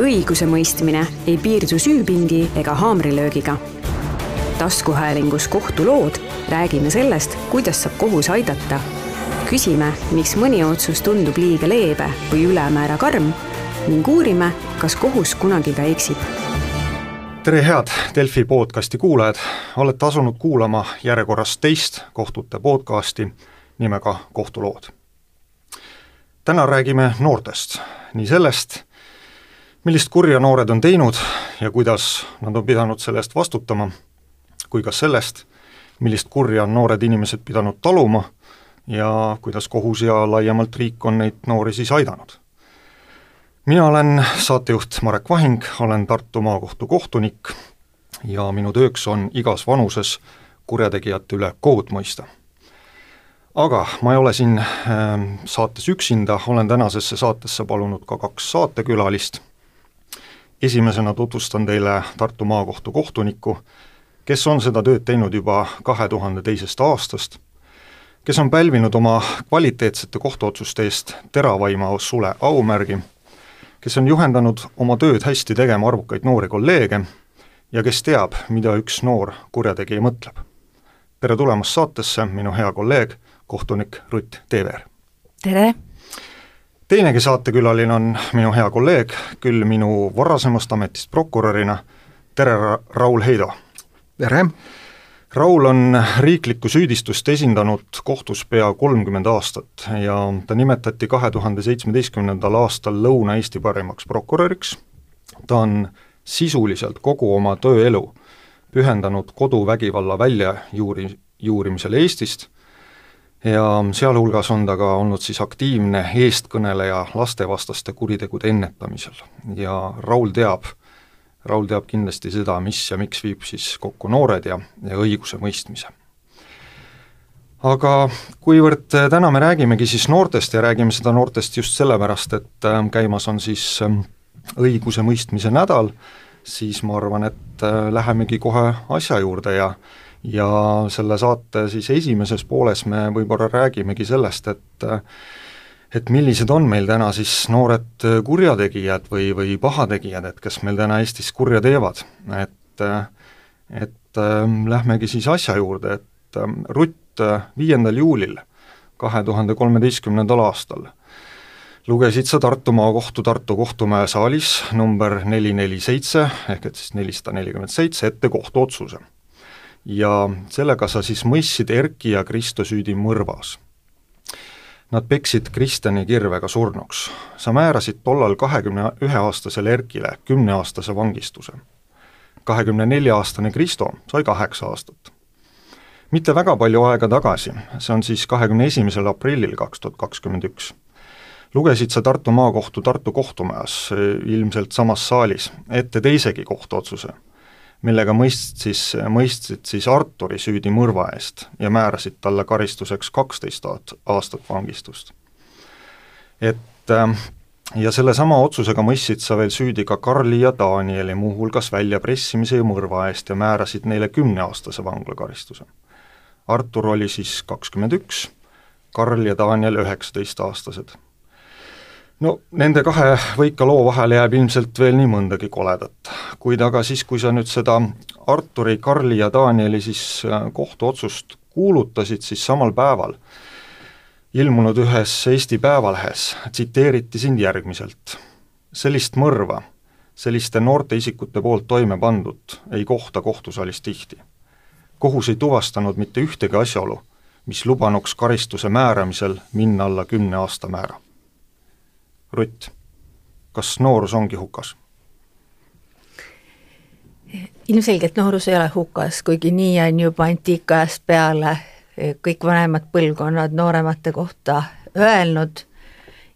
õigusemõistmine ei piirdu süüpingi ega haamrilöögiga. taskuhäälingus Kohtulood räägime sellest, kuidas saab kohus aidata. küsime, miks mõni otsus tundub liiga leebe või ülemäära karm ning uurime, kas kohus kunagi ka eksib tere, head Delfi podcasti kuulajad, olete asunud kuulama järjekorras teist kohtute podcasti nimega Kohtulood. täna räägime noortest, nii sellest, millist kurja noored on teinud ja kuidas nad on pidanud selle eest vastutama, kui ka sellest, millist kurja on noored inimesed pidanud taluma ja kuidas kohus ja laiemalt riik on neid noori siis aidanud mina olen saatejuht Marek Vahing, olen Tartu Maakohtu kohtunik ja minu tööks on igas vanuses kurjategijate üle kohut mõista. aga ma ei ole siin äh, saates üksinda, olen tänasesse saatesse palunud ka kaks saatekülalist, esimesena tutvustan teile Tartu Maakohtu kohtunikku, kes on seda tööd teinud juba kahe tuhande teisest aastast, kes on pälvinud oma kvaliteetsete kohtuotsuste eest teravaima Sule aumärgi kes on juhendanud oma tööd hästi tegema arvukaid noori kolleege ja kes teab, mida üks noor kurjategija mõtleb. tere tulemast saatesse, minu hea kolleeg, kohtunik Rutt Teever! tere! Teinegi saatekülaline on minu hea kolleeg, küll minu varasemast ametist prokurörina, tere, Raul Heido! tere! Raul on riiklikku süüdistust esindanud kohtus pea kolmkümmend aastat ja ta nimetati kahe tuhande seitsmeteistkümnendal aastal Lõuna-Eesti parimaks prokuröriks, ta on sisuliselt kogu oma tööelu pühendanud koduvägivalla väljajuuri, juurimisele Eestist ja sealhulgas on ta ka olnud siis aktiivne eestkõneleja lastevastaste kuritegude ennetamisel ja Raul teab, Raul teab kindlasti seda, mis ja miks viib siis kokku noored ja, ja õigusemõistmise. aga kuivõrd täna me räägimegi siis noortest ja räägime seda noortest just sellepärast, et äh, käimas on siis ähm, õigusemõistmise nädal, siis ma arvan, et äh, lähemegi kohe asja juurde ja ja selle saate siis esimeses pooles me võib-olla räägimegi sellest, et et millised on meil täna siis noored kurjategijad või, või pahategijad, et kes meil täna Eestis kurja teevad, et et äh, lähmegi siis asja juurde, et äh, Rutt äh, viiendal juulil kahe tuhande kolmeteistkümnendal aastal lugesid sa Tartu Maakohtu Tartu kohtumaja saalis number neli neli seitse, ehk et siis nelisada nelikümmend seitse, ette kohtuotsuse. Ja sellega sa siis mõistsid Erki ja Kristo süüdi mõrvas Nad peksid Kristjani kirvega surnuks. sa määrasid tollal kahekümne ühe aastasele Erkile kümneaastase vangistuse. kahekümne nelja aastane Kristo sai kaheksa aastat. mitte väga palju aega tagasi, see on siis kahekümne esimesel aprillil kaks tuhat kakskümmend üks, lugesid sa Tartu Maakohtu Tartu kohtumajas, ilmselt samas saalis, ette teisegi kohtuotsuse millega mõistis, mõistsid siis Arturi süüdi mõrva eest ja määrasid talle karistuseks kaksteist aastat vangistust. et ähm, ja sellesama otsusega mõistsid sa veel süüdi ka Karli ja Danieli muuhulgas väljapressimise ja mõrva eest ja määrasid neile kümneaastase vanglakaristuse. Artur oli siis kakskümmend üks, Karl ja Daniel üheksateistaastased no nende kahe võika loo vahele jääb ilmselt veel nii mõndagi koledat, kuid aga siis, kui sa nüüd seda Arturi, Karli ja Danieli siis äh, kohtuotsust kuulutasid, siis samal päeval ilmunud ühes Eesti Päevalehes tsiteeriti sind järgmiselt. sellist mõrva, selliste noorte isikute poolt toime pandud ei kohta kohtusaalis tihti. kohus ei tuvastanud mitte ühtegi asjaolu, mis lubanuks karistuse määramisel minna alla kümne aasta määra Rutt, kas noorus ongi hukas? ilmselgelt noorus ei ole hukas, kuigi nii on juba antiikajast peale kõik vanemad põlvkonnad nooremate kohta öelnud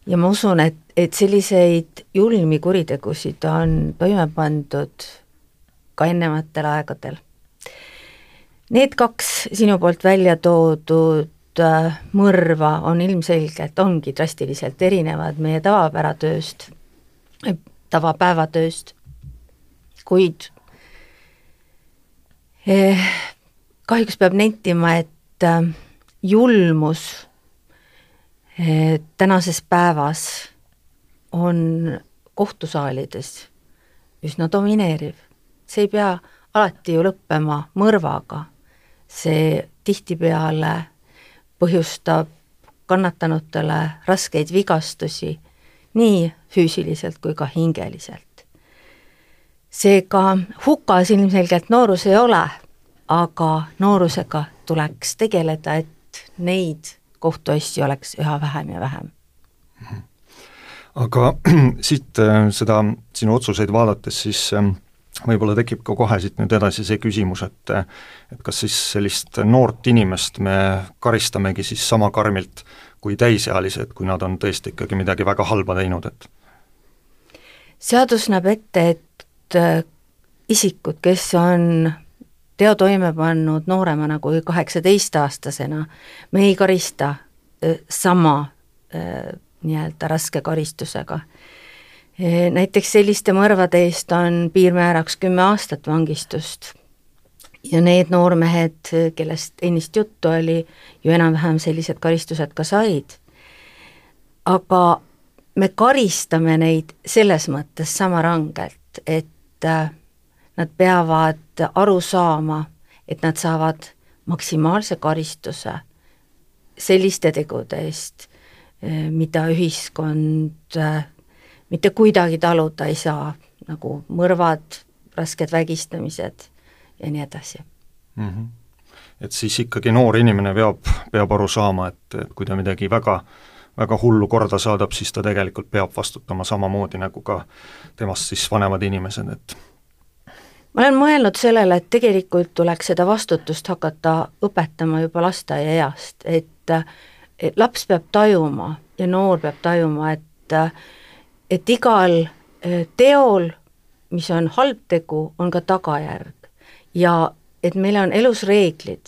ja ma usun, et, et selliseid julmi kuritegusid on toime pandud ka ennevatel aegadel. Need kaks sinu poolt välja toodud mõrva on ilmselgelt, ongi drastiliselt erinevad meie tavapäratööst, tavapäevatööst, kuid eh, kahjuks peab nentima, et äh, julmus eh, tänases päevas on kohtusaalides üsna domineeriv. see ei pea alati ju lõppema mõrvaga, see tihtipeale põhjustab kannatanutele raskeid vigastusi nii füüsiliselt kui ka hingeliselt. seega hukas ilmselgelt noorus ei ole, aga noorusega tuleks tegeleda, et neid kohtuasju oleks üha vähem ja vähem. aga siit äh, seda sinu otsuseid vaadates, siis ähm, võib-olla tekib ka kohe siit nüüd edasi see küsimus, et et kas siis sellist noort inimest me karistamegi siis sama karmilt kui täisealised, kui nad on tõesti ikkagi midagi väga halba teinud, et? Seadus näeb ette, et äh, isikud, kes on teo toime pannud nooremana kui kaheksateistaastasena, me ei karista äh, sama äh, nii-öelda raske karistusega näiteks selliste mõrvade eest on piirmääraks kümme aastat vangistust ja need noormehed, kellest ennist juttu oli, ju enam-vähem sellised karistused ka said. aga me karistame neid selles mõttes sama rangelt, et äh, nad peavad aru saama, et nad saavad maksimaalse karistuse selliste tegude eest, äh, mida ühiskond äh, mitte kuidagi taluda ei saa, nagu mõrvad, rasked vägistamised ja nii edasi mm. -hmm. et siis ikkagi noor inimene peab, peab aru saama, et, et kui ta midagi väga väga hullu korda saadab, siis ta tegelikult peab vastutama samamoodi nagu ka temast siis vanemad inimesed, et ma olen mõelnud sellele, et tegelikult tuleks seda vastutust hakata õpetama juba lasteaiaeast, et et laps peab tajuma ja noor peab tajuma, et et igal äh, teol, mis on halb tegu, on ka tagajärg ja et meil on elus reeglid.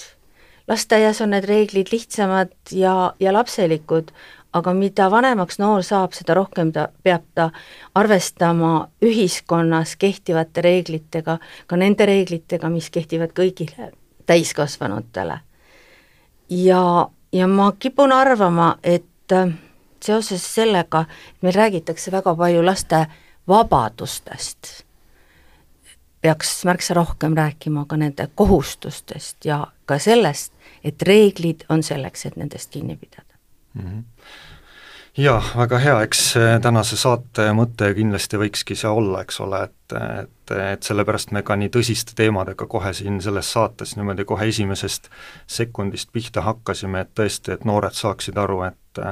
lasteaias on need reeglid lihtsamad ja, ja lapselikud, aga mida vanemaks noor saab, seda rohkem ta peab ta arvestama ühiskonnas kehtivate reeglitega, ka nende reeglitega, mis kehtivad kõigile täiskasvanutele. ja, ja ma kipun arvama, et äh, seoses sellega, et meil räägitakse väga palju laste vabadustest, peaks märksa rohkem rääkima ka nende kohustustest ja ka sellest, et reeglid on selleks, et nendest kinni pidada. Mm. -hmm jah, väga hea, eks tänase saate mõte kindlasti võikski see olla, eks ole, et, et, et sellepärast me ka nii tõsiste teemadega kohe siin selles saates niimoodi kohe esimesest sekundist pihta hakkasime, et tõesti, et noored saaksid aru, et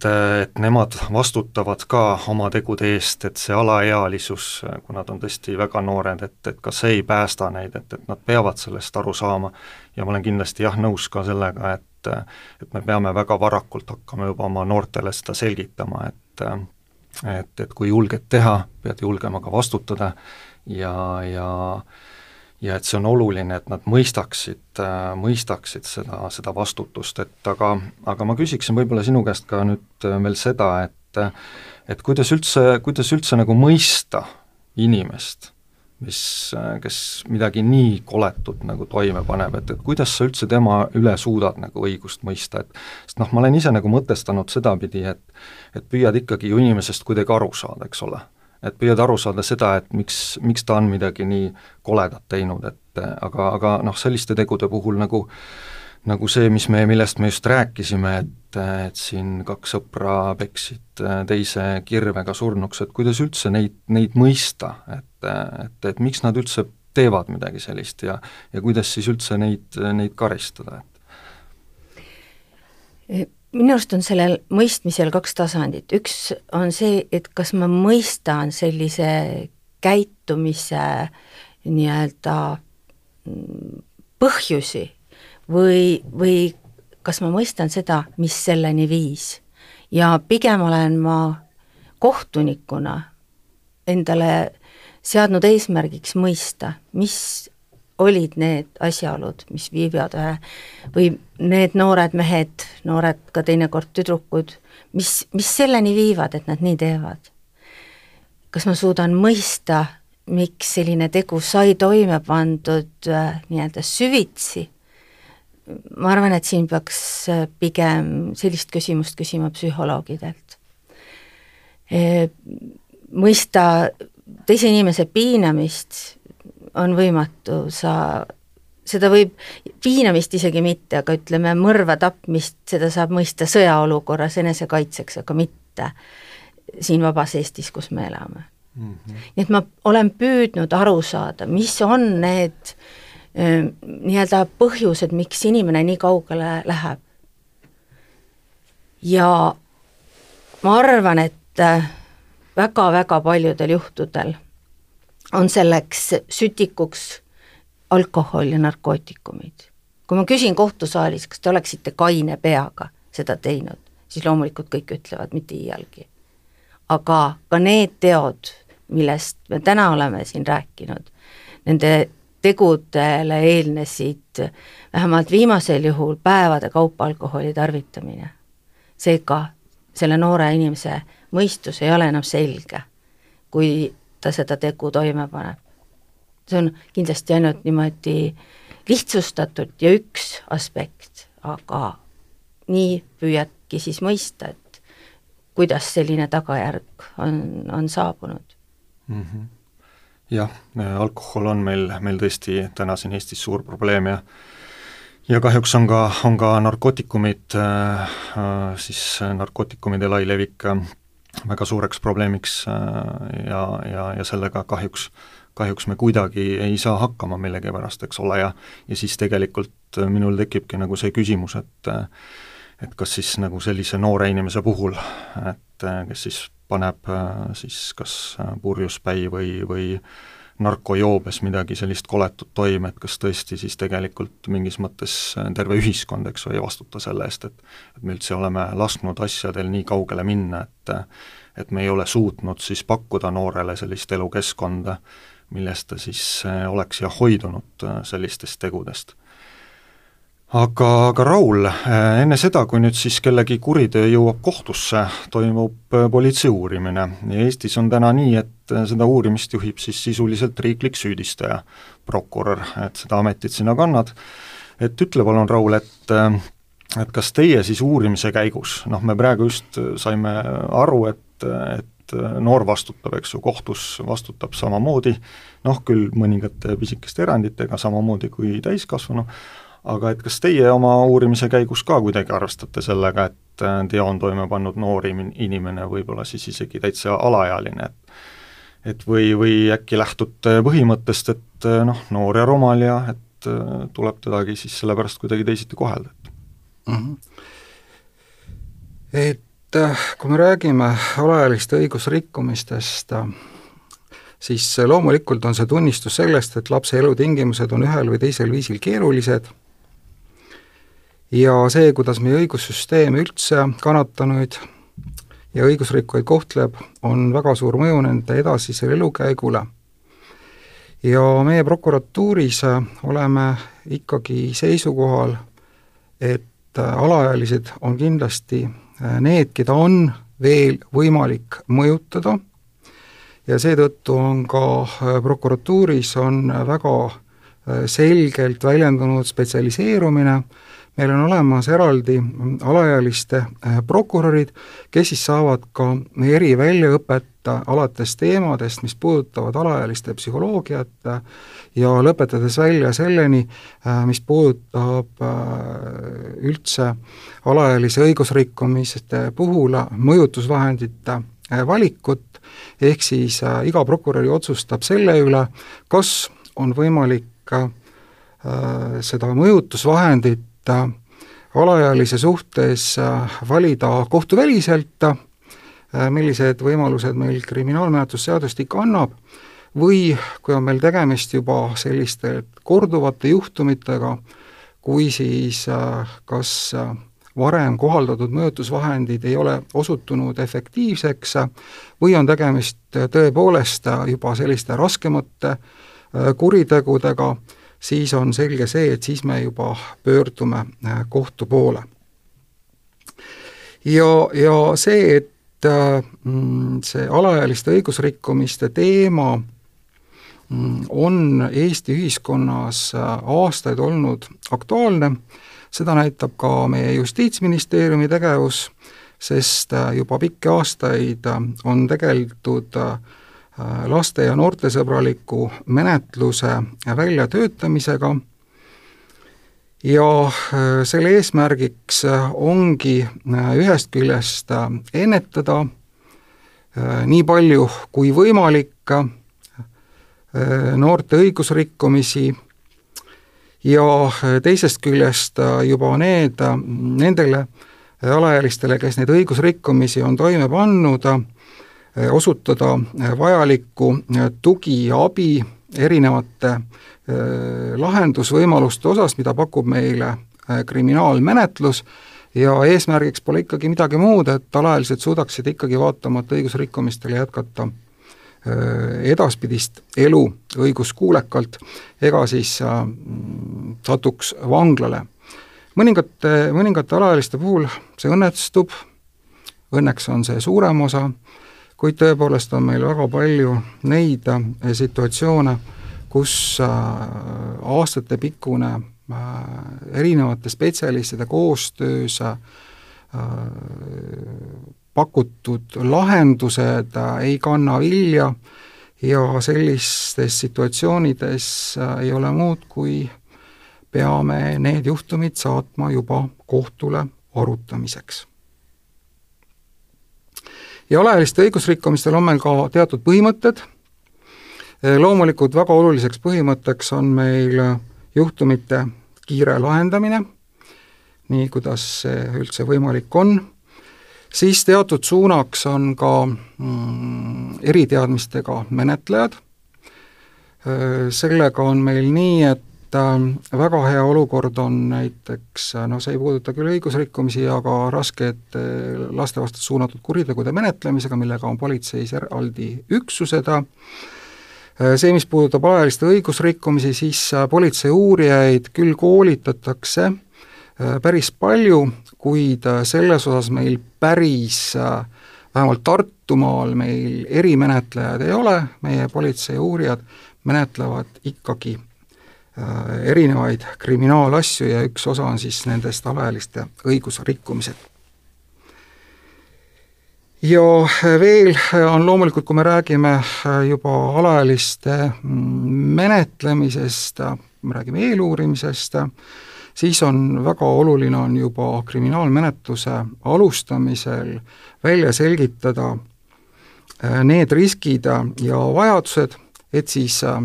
et, et nemad vastutavad ka oma tegude eest, et see alaealisus, kui nad on tõesti väga noored, et, et ka see ei päästa neid, et, et nad peavad sellest aru saama. Ja ma olen kindlasti jah, nõus ka sellega, et et me peame väga varakult hakkama juba oma noortele seda selgitama, et et, et kui julged teha, pead julgema ka vastutada ja, ja ja et see on oluline, et nad mõistaksid, äh, mõistaksid seda, seda vastutust, et aga, aga ma küsiksin võib-olla sinu käest ka nüüd äh, veel seda, et et kuidas üldse, kuidas üldse nagu mõista inimest, mis, äh, kes midagi nii koletut nagu toime paneb, et, et kuidas sa üldse tema üle suudad nagu õigust mõista, et sest noh, ma olen ise nagu mõtestanud sedapidi, et et püüad ikkagi ju inimesest kuidagi aru saada, eks ole et püüad aru saada seda, et miks, miks ta on midagi nii koledat teinud, et aga, aga noh, selliste tegude puhul nagu nagu see, mis me, millest me just rääkisime, et, et siin kaks sõpra peksid teise kirvega surnuks, et kuidas üldse neid, neid mõista, et, et, et miks nad üldse teevad midagi sellist ja, ja kuidas siis üldse neid, neid karistada, et minu arust on sellel mõistmisel kaks tasandit, üks on see, et kas ma mõistan sellise käitumise nii-öelda mm, põhjusi või, või kas ma mõistan seda, mis selleni viis. ja pigem olen ma kohtunikuna endale seadnud eesmärgiks mõista, mis olid need asjaolud, mis viivad ühe või need noored mehed, noored ka teinekord tüdrukud, mis, mis selleni viivad, et nad nii teevad? kas ma suudan mõista, miks selline tegu sai toime pandud äh, nii-öelda süvitsi, ma arvan, et siin peaks äh, pigem sellist küsimust küsima psühholoogidelt. mõista teise inimese piinamist on võimatu, sa, seda võib, piinamist isegi mitte, aga ütleme, mõrva, tapmist, seda saab mõista sõjaolukorras enesekaitseks, aga mitte siin vabas Eestis, kus me elame mm. -hmm. nii et ma olen püüdnud aru saada, mis on need nii-öelda põhjused, miks inimene nii kaugele läheb. ja ma arvan, et väga-väga paljudel juhtudel on selleks sütikuks alkohol ja narkootikumid. kui ma küsin kohtusaalis, kas te oleksite kaine peaga seda teinud, siis loomulikult kõik ütlevad mitte iialgi. aga ka need teod, millest me täna oleme siin rääkinud, nende tegudele eelnesid vähemalt viimasel juhul päevade kaupa alkoholi tarvitamine. seega selle noore inimese mõistus ei ole enam selge, kui ta seda tegu toime paneb. see on kindlasti ainult niimoodi lihtsustatud ja üks aspekt, aga nii püüadki siis mõista, et kuidas selline tagajärg on, on saabunud mm. -hmm. jah, alkohol on meil, meil tõesti täna siin Eestis suur probleem ja ja kahjuks on ka, on ka narkootikumid äh,, siis narkootikumide lai levik äh, väga suureks probleemiks äh, ja, ja, ja sellega kahjuks, kahjuks me kuidagi ei saa hakkama millegipärast, eks ole, ja ja siis tegelikult minul tekibki nagu see küsimus, et et kas siis nagu sellise noore inimese puhul, et kes siis paneb siis kas purjuspäi või, või narkojoobes midagi sellist koletut toime, et kas tõesti siis tegelikult mingis mõttes terve ühiskond, eks ju, ei vastuta selle eest, et et me üldse oleme lasknud asjadel nii kaugele minna, et et me ei ole suutnud siis pakkuda noorele sellist elukeskkonda, millest ta siis oleks ja hoidunud sellistest tegudest aga, aga Raul, enne seda, kui nüüd siis kellegi kuriteo jõuab kohtusse, toimub äh, politsei uurimine. Ja Eestis on täna nii, et äh, seda uurimist juhib siis sisuliselt riiklik süüdistaja, prokurör, et seda ametit sina kannad, et ütle palun, Raul, et äh, et kas teie siis uurimise käigus, noh, me praegu just saime aru, et, et noor vastutab, eks ju, kohtus vastutab samamoodi, noh küll mõningate pisikeste eranditega, samamoodi kui täiskasvanu, aga et kas teie oma uurimise käigus ka kuidagi arvestate sellega, et äh, teo on toime pannud noor inimene, võib-olla siis isegi täitsa alaealine, et et või, või äkki lähtute põhimõttest, et äh, noh, noor ja rumal ja et äh, tuleb tedagi siis sellepärast kuidagi teisiti kohelda, et mm -hmm. et kui me räägime alaealiste õigusrikkumistest, siis loomulikult on see tunnistus sellest, et lapse elutingimused on ühel või teisel viisil keerulised ja see, kuidas meie õigussüsteem üldse kannatanuid ja õigusrikkujaid kohtleb, on väga suur mõju nende edasisele elukäigule. ja meie prokuratuuris oleme ikkagi seisukohal, et alaealised on kindlasti need, keda on veel võimalik mõjutada ja seetõttu on ka prokuratuuris on väga selgelt väljendunud spetsialiseerumine meil on olemas eraldi alaealiste äh, prokurörid, kes siis saavad ka eriväljaõpet alates teemadest, mis puudutavad alaealiste psühholoogiat ja lõpetades välja selleni, äh, mis puudutab äh, üldse alaealise õigusrikkumiste puhul mõjutusvahendite valikut, ehk siis iga prokurör otsustab selle üle, kas on võimalik seda mõjutusvahendit alaealise suhtes äh, valida kohtuväliselt, äh, millised võimalused meil kriminaalmenetlusseadustik annab, või kui on meil tegemist juba selliste korduvate juhtumitega, kui siis äh, kas varem kohaldatud mõjutusvahendid ei ole osutunud efektiivseks või on tegemist tõepoolest juba selliste raskemate kuritegudega, siis on selge see, et siis me juba pöördume äh, kohtu poole. ja, ja see, et äh, mm, see alaealiste õigusrikkumiste teema mm, on Eesti ühiskonnas äh, aastaid olnud aktuaalne, seda näitab ka meie Justiitsministeeriumi tegevus, sest juba pikki aastaid on tegeldud laste- ja noortesõbraliku menetluse väljatöötamisega. Ja selle eesmärgiks ongi ühest küljest ennetada nii palju kui võimalik noorte õigusrikkumisi ja teisest küljest juba need, nendele alaealistele, kes neid õigusrikkumisi on toime pannud, osutada vajalikku tugi ja abi erinevate lahendusvõimaluste osas, mida pakub meile kriminaalmenetlus, ja eesmärgiks pole ikkagi midagi muud, et alaealised suudaksid ikkagi vaatamata õigusrikkumistele jätkata edaspidist elu õiguskuulekalt ega siis satuks vanglale. mõningate, mõningate alaealiste puhul see õnnestub, õnneks on see suurem osa, kuid tõepoolest on meil väga palju neid äh, situatsioone, kus äh, aastatepikkune erinevate spetsialistide koostöös pakutud lahendused ei kanna vilja ja sellistes situatsioonides ei ole muud, kui peame need juhtumid saatma juba kohtule arutamiseks. Ja alaealiste õigusrikkumistel on meil ka teatud põhimõtted, loomulikult väga oluliseks põhimõtteks on meil juhtumite kiire lahendamine, nii kuidas see üldse võimalik on. Siis teatud suunaks on ka mm, eriteadmistega menetlejad, sellega on meil nii, et väga hea olukord on näiteks, no see ei puuduta küll õigusrikkumisi, aga raskete laste vastu suunatud kuritegude menetlemisega, millega on politseis eraldi üksused, see, mis puudutab alaealiste õigusrikkumisi, siis politsei uurijaid küll koolitatakse päris palju, kuid äh, selles osas meil päris, äh, vähemalt Tartumaal meil erimenetlejad ei ole, meie politsei uurijad menetlevad ikkagi äh, erinevaid kriminaalasju ja üks osa on siis nendest alaealiste õigusrikkumised. ja veel on loomulikult, kui me räägime juba alaealiste mm, menetlemisest, me räägime eeluurimisest, siis on väga oluline, on juba kriminaalmenetluse alustamisel välja selgitada äh, need riskid ja vajadused, et siis äh,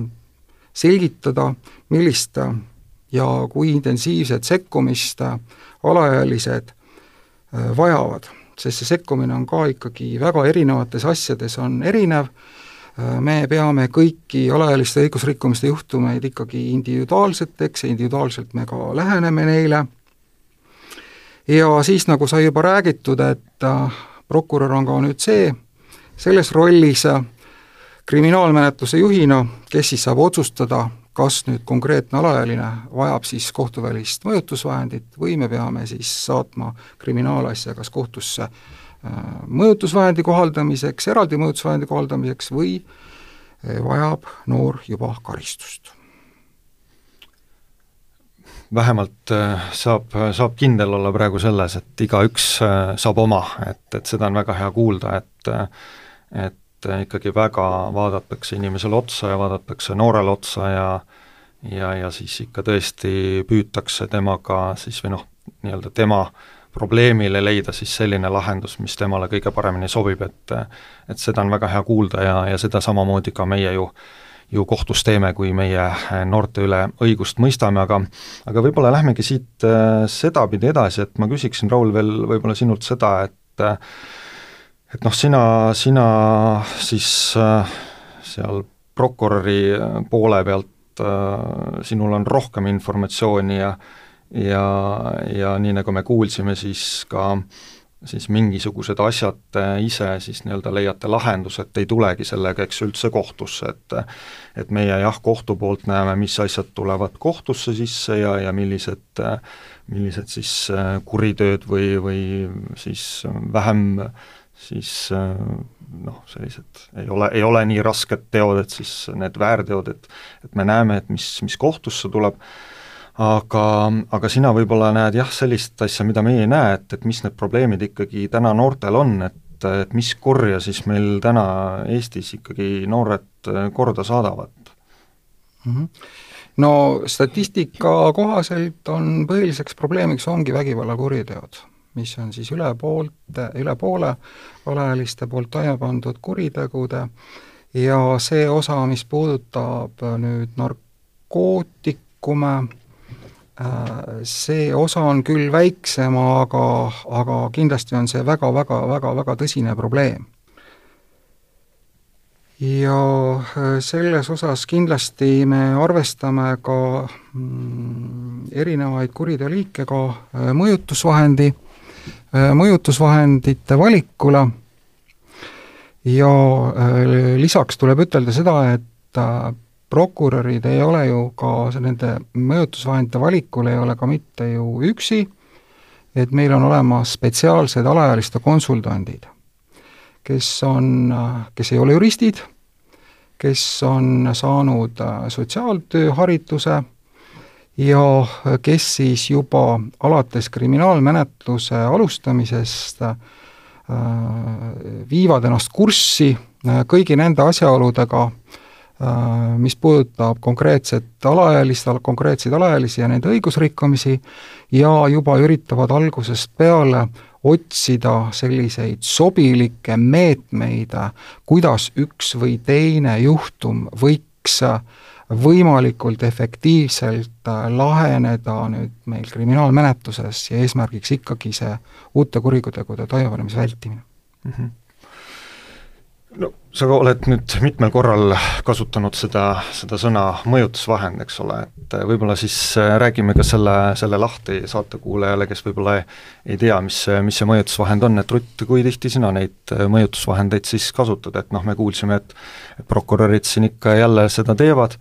selgitada, millist ja kui intensiivset sekkumist alaealised äh, vajavad, sest see sekkumine on ka ikkagi väga erinevates asjades, on erinev me peame kõiki alaealiste õigusrikkumiste juhtumeid ikkagi individuaalseteks ja individuaalselt me ka läheneme neile, ja siis, nagu sai juba räägitud, et äh, prokurör on ka nüüd see, selles rollis äh, kriminaalmenetluse juhina, kes siis saab otsustada, kas nüüd konkreetne alaealine vajab siis kohtuvälist mõjutusvahendit või me peame siis saatma kriminaalasja kas kohtusse äh, mõjutusvahendi kohaldamiseks, eraldi mõjutusvahendi kohaldamiseks või eh, vajab noor juba karistust. vähemalt eh, saab, saab kindel olla praegu selles, et igaüks saab oma, et, et seda on väga hea kuulda, et et ikkagi väga vaadatakse inimesele otsa ja vaadatakse noorele otsa ja ja, ja siis ikka tõesti püütakse temaga siis või noh, nii-öelda tema äh, probleemile leida siis selline lahendus, mis temale kõige paremini sobib, et et seda on väga hea kuulda ja, ja seda samamoodi ka meie ju ju kohtus teeme, kui meie noorte üle õigust mõistame, aga aga võib-olla lähmegi siit äh, sedapidi edasi, et ma küsiksin, Raul, veel võib-olla sinult seda, et et noh, sina, sina siis äh, seal prokuröri poole pealt, äh, sinul on rohkem informatsiooni ja ja, ja nii, nagu me kuulsime, siis ka siis mingisugused asjad ise siis nii-öelda leiate lahenduse, et ei tulegi sellega, eks üldse kohtusse, et et meie jah, kohtu poolt näeme, mis asjad tulevad kohtusse sisse ja, ja millised, millised siis kuritööd või, või siis vähem siis noh, sellised ei ole, ei ole nii rasked teod, et siis need väärteod, et et me näeme, et mis, mis kohtusse tuleb. Aga, aga sina võib-olla näed jah, sellist asja, mida meie ei näe, et, et mis need probleemid ikkagi täna noortel on, et, et mis korja siis meil täna Eestis ikkagi noored korda saadavad. Mm? -hmm no statistika kohaselt on põhiliseks probleemiks ongi vägivallakuriteod, mis on siis üle poolte, üle poole alaealiste poolt toime pandud kuritegude ja see osa, mis puudutab nüüd narkootikume, äh, see osa on küll väiksem, aga, aga kindlasti on see väga-väga-väga-väga tõsine probleem. Ja äh, selles osas kindlasti me arvestame ka mm, erinevaid kuriteoliike ka äh, mõjutusvahendi, mõjutusvahendite valikule. Ja lisaks tuleb ütelda seda, et prokurörid ei ole ju ka nende mõjutusvahendite valikul ei ole ka mitte ju üksi, et meil on olemas spetsiaalsed alaealiste konsultandid kes on, kes ei ole juristid, kes on saanud äh, sotsiaaltööhariduse ja kes siis juba alates kriminaalmenetluse alustamisest äh, viivad ennast kurssi äh, kõigi nende asjaoludega, mis puudutab konkreetset alaealist, konkreetseid alaealisi ja nende õigusrikkumisi ja juba üritavad algusest peale otsida selliseid sobilikke meetmeid, kuidas üks või teine juhtum võiks võimalikult efektiivselt laheneda nüüd meil kriminaalmenetluses ja eesmärgiks ikkagi see uute kuritegude toimepanemise vältimine mm. -hmm no sa oled nüüd mitmel korral kasutanud seda, seda sõna mõjutusvahend, eks ole, et võib-olla siis äh, räägime ka selle, selle lahti saatekuulajale, kes võib-olla ei, ei tea, mis mis see mõjutusvahend on, et Rutt, kui tihti sina neid äh, mõjutusvahendeid siis kasutad, et noh, me kuulsime, et prokurörid siin ikka jälle seda teevad,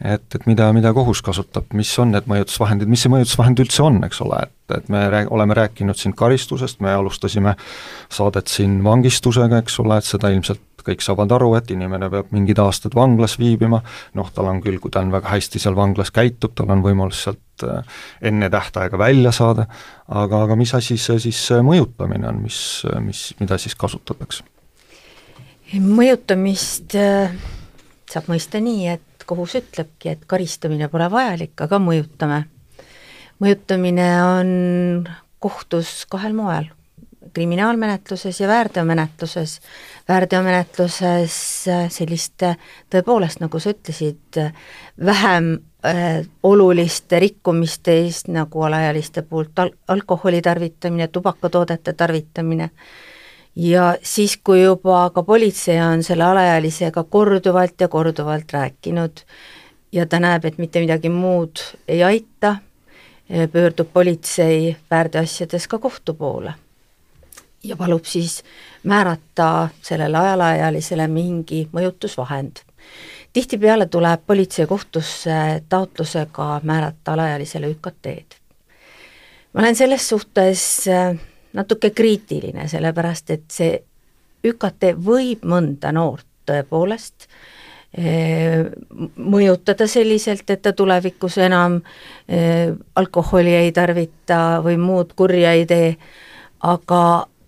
et, et mida, mida kohus kasutab, mis on need mõjutusvahendid, mis see mõjutusvahend üldse on, eks ole, et, et me rääg-, oleme rääkinud siin karistusest, me alustasime saadet siin vangistusega, eks ole, et seda ilmselt kõik saavad aru, et inimene peab mingid aastad vanglas viibima, noh, tal on küll, kui ta on väga hästi seal vanglas käitub, tal on võimalus sealt äh, enne tähtaega välja saada, aga, aga mis asi see siis mõjutamine on, mis, mis, mida siis kasutatakse? mõjutamist äh, saab mõista nii, et kohus ütlebki, et karistamine pole vajalik, aga mõjutame. mõjutamine on kohtus kahel moel, kriminaalmenetluses ja väärteomenetluses. väärteomenetluses sellist tõepoolest, nagu sa ütlesid, vähem äh, oluliste rikkumiste eest, nagu alaealiste poolt al-, alkoholi tarvitamine, tubakatoodete tarvitamine äh,, ja siis, kui juba ka politsei on selle alaealisega korduvalt ja korduvalt rääkinud ja ta näeb, et mitte midagi muud ei aita, pöördub politsei väärteoasjades ka kohtu poole ja palub siis määrata sellele alaealisele mingi mõjutusvahend. tihtipeale tuleb politsei kohtusse taotlusega määrata alaealisele ÜKT-d. ma olen selles suhtes natuke kriitiline, sellepärast et see ÜKT võib mõnda noort tõepoolest eh, mõjutada selliselt, et ta tulevikus enam eh, alkoholi ei tarvita või muud kurja ei tee, aga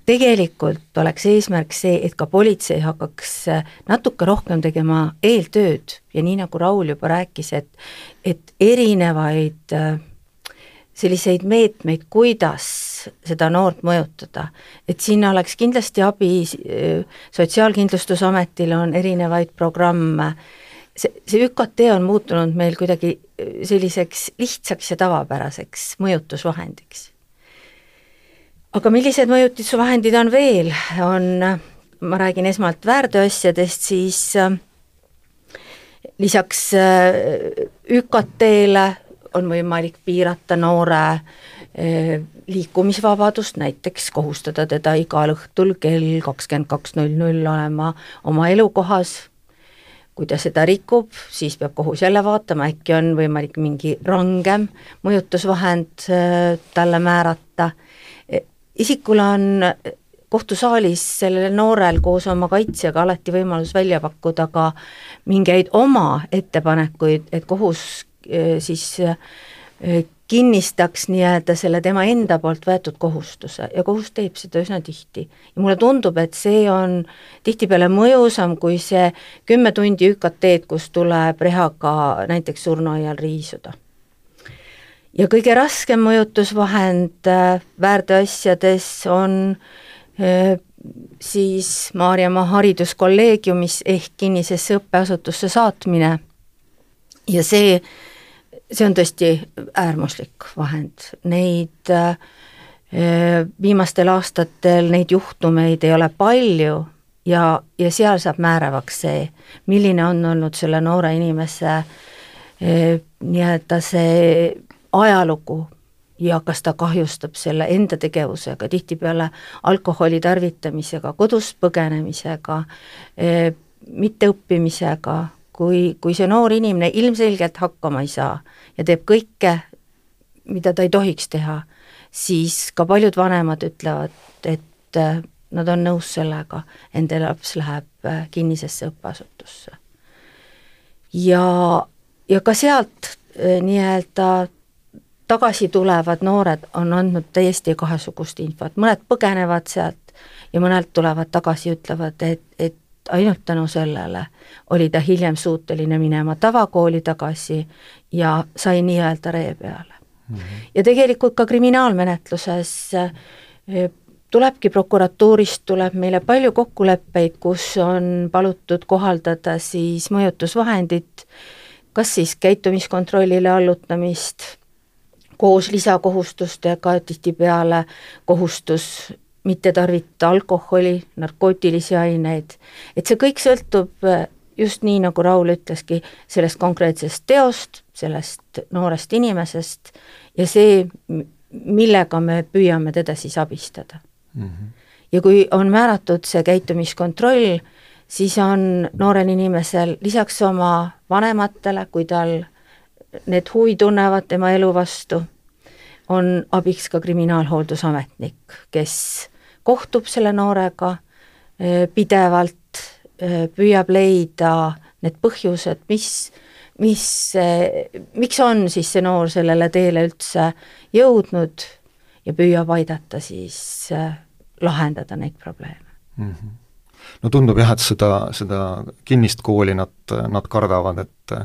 tegelikult oleks eesmärk see, et ka politsei hakkaks natuke rohkem tegema eeltööd. Ja nii, nagu Raul juba rääkis, et et erinevaid äh, selliseid meetmeid, kuidas seda noort mõjutada. et sinna oleks kindlasti abi, Sotsiaalkindlustusametil on erinevaid programme, see, see ÜKT on muutunud meil kuidagi selliseks lihtsaks ja tavapäraseks mõjutusvahendiks. aga millised mõjutusvahendid on veel, on, ma räägin esmalt väärteoasjadest, siis lisaks ÜKT-le on võimalik piirata noore liikumisvabadust, näiteks kohustada teda igal õhtul kell kakskümmend kaks null null olema oma elukohas, kui ta seda rikub, siis peab kohus jälle vaatama, äkki on võimalik mingi rangem mõjutusvahend eh, talle määrata, e, isikul on kohtusaalis sellel noorel koos oma kaitsjaga alati võimalus välja pakkuda ka mingeid oma ettepanekuid, et kohus Äh, siis äh, kinnistaks nii-öelda selle tema enda poolt võetud kohustuse ja kohus teeb seda üsna tihti. ja mulle tundub, et see on tihtipeale mõjusam kui see kümme tundi ÜKT-d, kus tuleb rehaga näiteks surnuaial riisuda. ja kõige raskem mõjutusvahend äh, väärteoasjades on äh, siis Maarjamaa hariduskolleegiumis ehk kinnisesse õppeasutusse saatmine ja see see on tõesti äärmuslik vahend, neid äh, viimastel aastatel neid juhtumeid ei ole palju ja, ja seal saab määravaks see, milline on olnud selle noore inimese äh, nii-öelda see ajalugu ja kas ta kahjustab selle enda tegevusega, tihtipeale alkoholi tarvitamisega, kodust põgenemisega, äh, mitteõppimisega, kui, kui see noor inimene ilmselgelt hakkama ei saa ja teeb kõike, mida ta ei tohiks teha, siis ka paljud vanemad ütlevad, et äh, nad on nõus sellega, enda laps läheb äh, kinnisesse õppeasutusse. ja, ja ka sealt äh, nii-öelda tagasi tulevad noored on andnud täiesti kahesugust infot, mõned põgenevad sealt ja mõned tulevad tagasi, ütlevad, et, et ainult tänu sellele oli ta hiljem suuteline minema tavakooli tagasi ja sai nii-öelda ree peale mm. -hmm. ja tegelikult ka kriminaalmenetluses eh, tulebki prokuratuurist, tuleb meile palju kokkuleppeid, kus on palutud kohaldada siis mõjutusvahendit, kas siis käitumiskontrollile allutamist, koos lisakohustustega, tihtipeale kohustus mitte tarvitada alkoholi, narkootilisi aineid, et see kõik sõltub äh, just nii, nagu Raul ütleski, sellest konkreetsest teost, sellest noorest inimesest ja see, millega me püüame teda siis abistada mm. -hmm. ja kui on määratud see käitumiskontroll, siis on noorel inimesel lisaks oma vanematele, kui tal need huvi tunnevad tema elu vastu, on abiks ka kriminaalhooldusametnik, kes kohtub selle noorega eh, pidevalt, eh, püüab leida need põhjused, mis, mis, eh, miks on siis see noor sellele teele üldse jõudnud ja püüab aidata siis lahendada neid probleeme mm. -hmm. no tundub jah, et seda, seda kinnist kooli nad, nad kardavad, et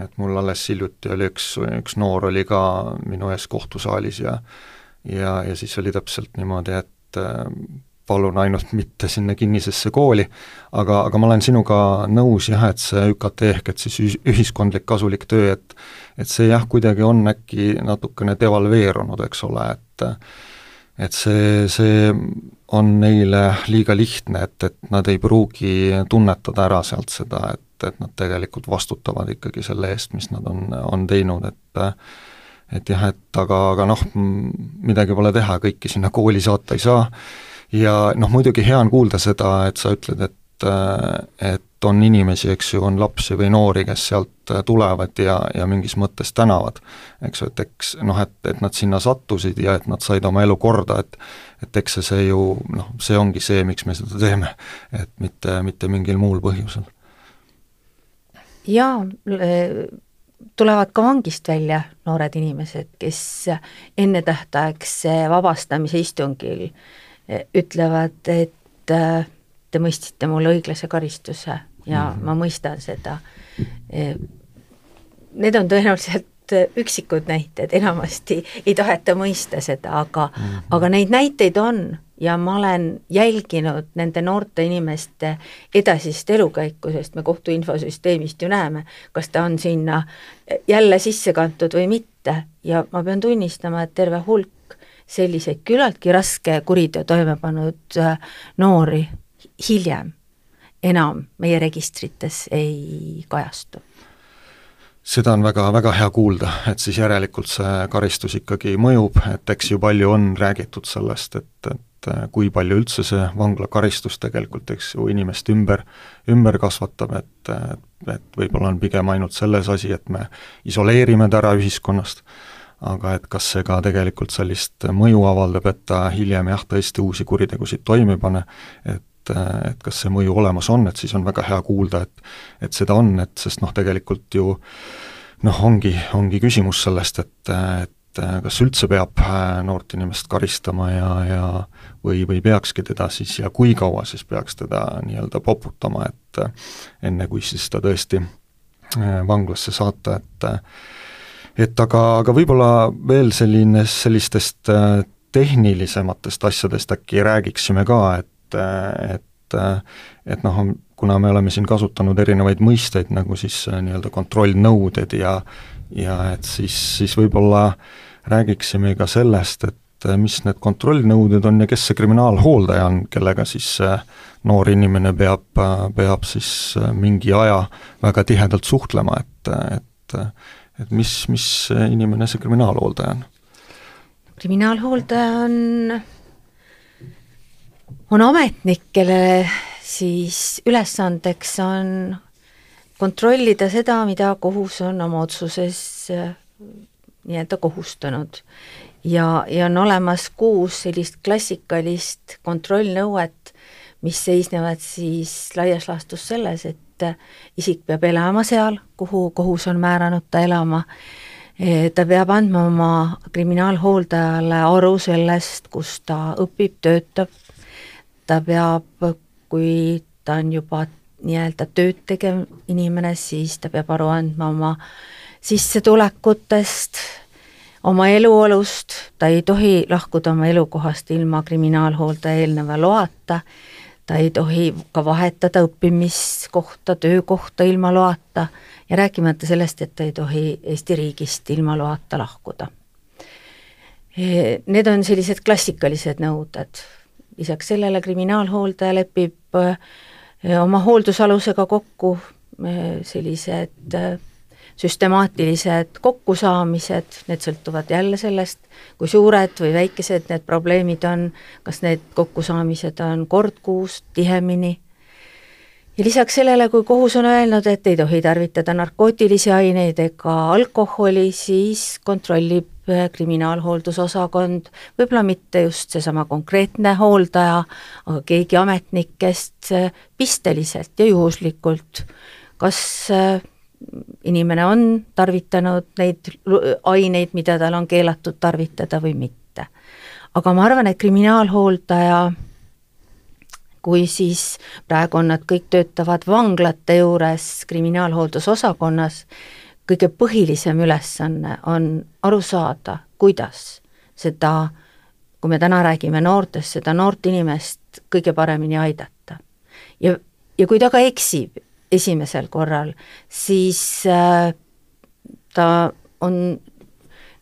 et mul alles hiljuti oli üks, üks noor oli ka minu ees kohtusaalis ja ja, ja siis oli täpselt niimoodi, et et äh, palun ainult mitte sinna kinnisesse kooli, aga, aga ma olen sinuga nõus jah, et see ÜKT ehk et siis ühiskondlik kasulik töö, et et see jah, kuidagi on äkki natukene devalveerunud, eks ole, et et see, see on neile liiga lihtne, et, et nad ei pruugi tunnetada ära sealt seda, et, et nad tegelikult vastutavad ikkagi selle eest, mis nad on, on teinud, et et jah, et aga, aga noh, midagi pole teha, kõiki sinna kooli saata ei saa, ja noh, muidugi hea on kuulda seda, et sa ütled, et et on inimesi, eks ju, on lapsi või noori, kes sealt tulevad ja, ja mingis mõttes tänavad. eks ju, et eks noh, et, et nad sinna sattusid ja et nad said oma elu korda, et et eks see, see ju noh, see ongi see, miks me seda teeme, et mitte, mitte mingil muul põhjusel. jaa, tulevad ka vangist välja noored inimesed, kes ennetähtaegse vabastamise istungil eh, ütlevad, et eh, te mõistsite mulle õiglase karistuse ja mm -hmm. ma mõistan seda. Eh, need on tõenäoliselt üksikud näited, enamasti ei taheta mõista seda, aga mm, -hmm. aga neid näiteid on ja ma olen jälginud nende noorte inimeste edasist elukäiku, sest me kohtu infosüsteemist ju näeme, kas ta on sinna jälle sisse kantud või mitte. Ja ma pean tunnistama, et terve hulk selliseid küllaltki raske kuriteo toime pannud äh, noori hiljem enam meie registrites ei kajastu. Seda on väga, väga hea kuulda, et siis järelikult see karistus ikkagi mõjub, et eks ju palju on räägitud sellest, et, et et äh, kui palju üldse see vanglakaristus tegelikult, eks ju, inimest ümber, ümber kasvatab, et et võib-olla on pigem ainult selles asi, et me isoleerime ta ära ühiskonnast, aga et kas see ka tegelikult sellist mõju avaldab, et ta hiljem jah, tõesti uusi kuritegusid toime ei pane, et et kas see mõju olemas on, et siis on väga hea kuulda, et et seda on, et sest noh, tegelikult ju noh, ongi, ongi küsimus sellest, et, et kas üldse peab noort inimest karistama ja, ja või, või peakski teda siis ja kui kaua siis peaks teda nii-öelda poputama, et enne, kui siis ta tõesti vanglasse saata, et et aga, aga võib-olla veel selline, sellistest tehnilisematest asjadest äkki räägiksime ka, et, et et noh, kuna me oleme siin kasutanud erinevaid mõisteid, nagu siis äh, nii-öelda kontrollnõuded ja ja et siis, siis võib-olla räägiksime ka sellest, et äh, mis need kontrollnõuded on ja kes see kriminaalhooldaja on, kellega siis äh, noor inimene peab, peab siis mingi aja väga tihedalt suhtlema, et, et et mis, mis inimene see kriminaalhooldaja on? kriminaalhooldaja on, on ametnik, kellele siis ülesandeks on kontrollida seda, mida kohus on oma otsuses äh, nii-öelda kohustanud. ja, ja on olemas kuus sellist klassikalist kontrollnõuet, mis seisnevad siis laias laastus selles, et äh, isik peab elama seal, kuhu kohus on määranud ta elama, äh, ta peab andma oma kriminaalhooldajale aru sellest, kus ta õpib, töötab, ta peab kui ta on juba nii-öelda tööd tegev inimene, siis ta peab aru andma oma sissetulekutest, oma eluolust, ta ei tohi lahkuda oma elukohast ilma kriminaalhooldaja eelneva loata, ta ei tohi ka vahetada õppimiskohta, töökohta ilma loata. Ja rääkimata sellest, et ta ei tohi Eesti riigist ilma loata lahkuda. Need on sellised klassikalised nõuded. Lisaks sellele kriminaalhooldaja lepib oma hooldusalusega kokku sellised äh, süstemaatilised kokkusaamised, need sõltuvad jälle sellest, kui suured või väikesed need probleemid on, kas need kokkusaamised on kord kuus, tihemini, ja lisaks sellele, kui kohus on öelnud, et ei tohi tarvitada narkootilisi aineid ega alkoholi, siis kontrollib kriminaalhooldusosakond, võib-olla mitte just seesama konkreetne hooldaja, aga keegi ametnik, kes äh, pisteliselt ja juhuslikult kas äh, inimene on tarvitanud neid aineid, mida tal on keelatud tarvitada või mitte. aga ma arvan, et kriminaalhooldaja kui siis praegu on nad kõik töötavad vanglate juures kriminaalhooldusosakonnas, kõige põhilisem ülesanne on aru saada, kuidas seda, kui me täna räägime noortest, seda noort inimest kõige paremini aidata. ja, ja kui ta ka eksib esimesel korral, siis äh, ta on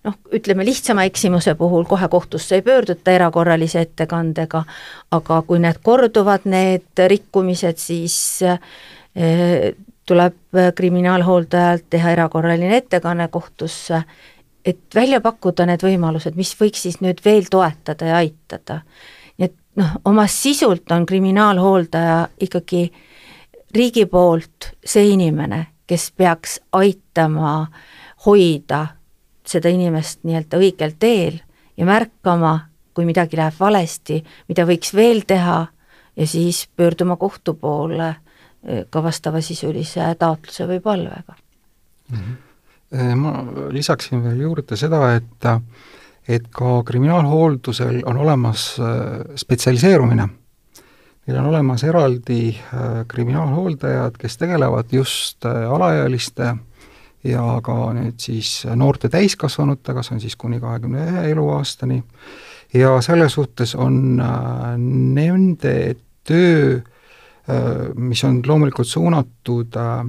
noh, ütleme lihtsama eksimuse puhul kohe kohtusse ei pöörduta erakorralise ettekandega, aga kui need korduvad, need rikkumised, siis äh, tuleb äh, kriminaalhooldajalt teha erakorraline ettekanne kohtusse, et välja pakkuda need võimalused, mis võiks siis nüüd veel toetada ja aitada. nii et noh, oma sisult on kriminaalhooldaja ikkagi riigi poolt see inimene, kes peaks aitama hoida seda inimest nii-öelda õigel teel ja märkama, kui midagi läheb valesti, mida võiks veel teha ja siis pöörduma kohtu poole ka vastavasisulise taotluse või palvega mm. -hmm. Ma lisaksin veel juurde seda, et et ka kriminaalhooldusel on olemas äh, spetsialiseerumine. Neil on olemas eraldi äh, kriminaalhooldajad, kes tegelevad just alaealiste ja ka nüüd siis noorte täiskasvanutega, see on siis kuni kahekümne ühe eluaastani, ja selles suhtes on nende töö Äh, mis on loomulikult suunatud äh,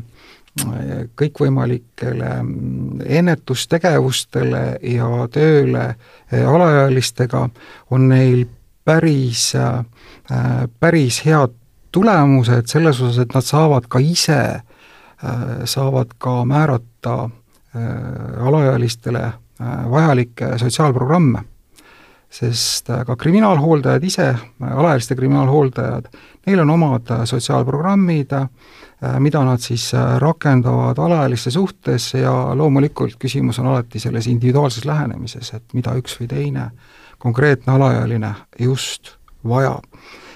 kõikvõimalikele mm, ennetustegevustele ja tööle äh, alaealistega, on neil päris, päris head tulemused selles osas, et nad saavad ka ise, saavad ka määrata alaealistele vajalikke sotsiaalprogramme sest äh, ka kriminaalhooldajad ise, alaealiste kriminaalhooldajad, neil on omad äh, sotsiaalprogrammid, äh, mida nad siis rakendavad alaealiste suhtes ja loomulikult küsimus on alati selles individuaalses lähenemises, et mida üks või teine konkreetne alaealine just vajab.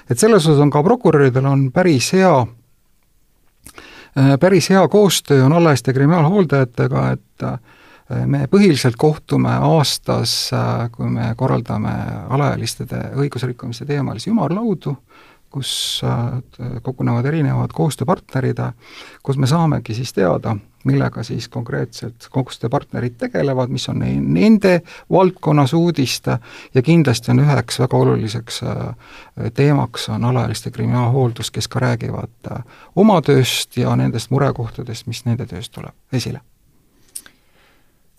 et selles osas on ka prokuröridel on päris hea päris hea koostöö on alaealiste kriminaalhooldajatega, et me põhiliselt kohtume aastas, kui me korraldame alaealiste õigusrikkumiste teemalisi ümarlaudu, kus kogunevad erinevad koostööpartnerid, kus me saamegi siis teada, millega siis konkreetselt koostööpartnerid tegelevad, mis on nende valdkonnas uudist ja kindlasti on üheks väga oluliseks teemaks, on alaealiste kriminaalhooldus, kes ka räägivad oma tööst ja nendest murekohtadest, mis nende töös tuleb esile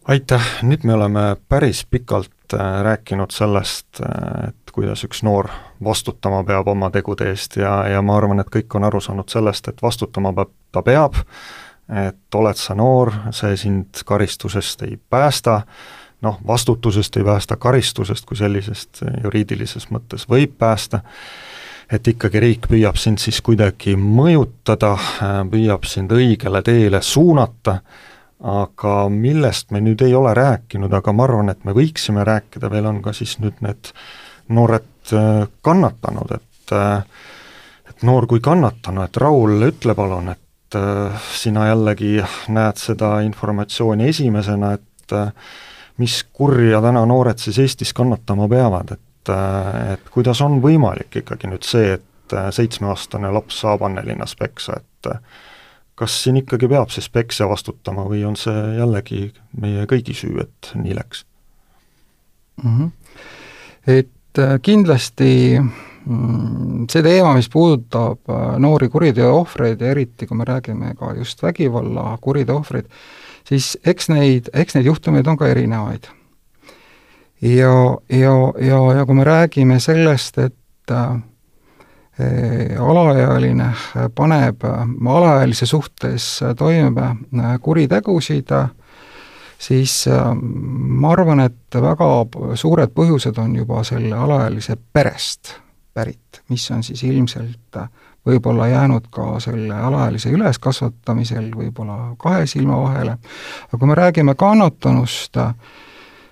aitäh, nüüd me oleme päris pikalt äh, rääkinud sellest, äh, et kuidas üks noor vastutama peab oma tegude eest ja, ja ma arvan, et kõik on aru saanud sellest, et vastutama peab, ta peab, et oled sa noor, see sind karistusest ei päästa, noh, vastutusest ei päästa, karistusest kui sellisest juriidilises mõttes võib päästa, et ikkagi riik püüab sind siis kuidagi mõjutada, äh, püüab sind õigele teele suunata aga millest me nüüd ei ole rääkinud, aga ma arvan, et me võiksime rääkida, veel on ka siis nüüd need noored äh, kannatanud, et äh, et noor kui kannatanu, et Raul, ütle palun, et äh, sina jällegi näed seda informatsiooni esimesena, et mis kurja täna noored siis Eestis kannatama peavad, et et kuidas on võimalik ikkagi nüüd see, et seitsmeaastane laps saab Annelinnas peksa, et kas siin ikkagi peab siis peksja vastutama või on see jällegi meie kõigi süü, et nii läks mm? -hmm. Et äh, kindlasti see teema, mis puudutab äh, noori kuriteo ohvreid ja eriti, kui me räägime ka just vägivalla kuriteo ohvreid, siis eks neid, eks neid juhtumeid on ka erinevaid. ja, ja, ja, ja kui me räägime sellest, et äh, alaealine paneb alaealise suhtes toime kuritegusid, siis ma arvan, et väga suured põhjused on juba selle alaealise perest pärit, mis on siis ilmselt võib-olla jäänud ka selle alaealise üleskasvatamisel võib-olla kahe silma vahele, aga kui me räägime kannatanust,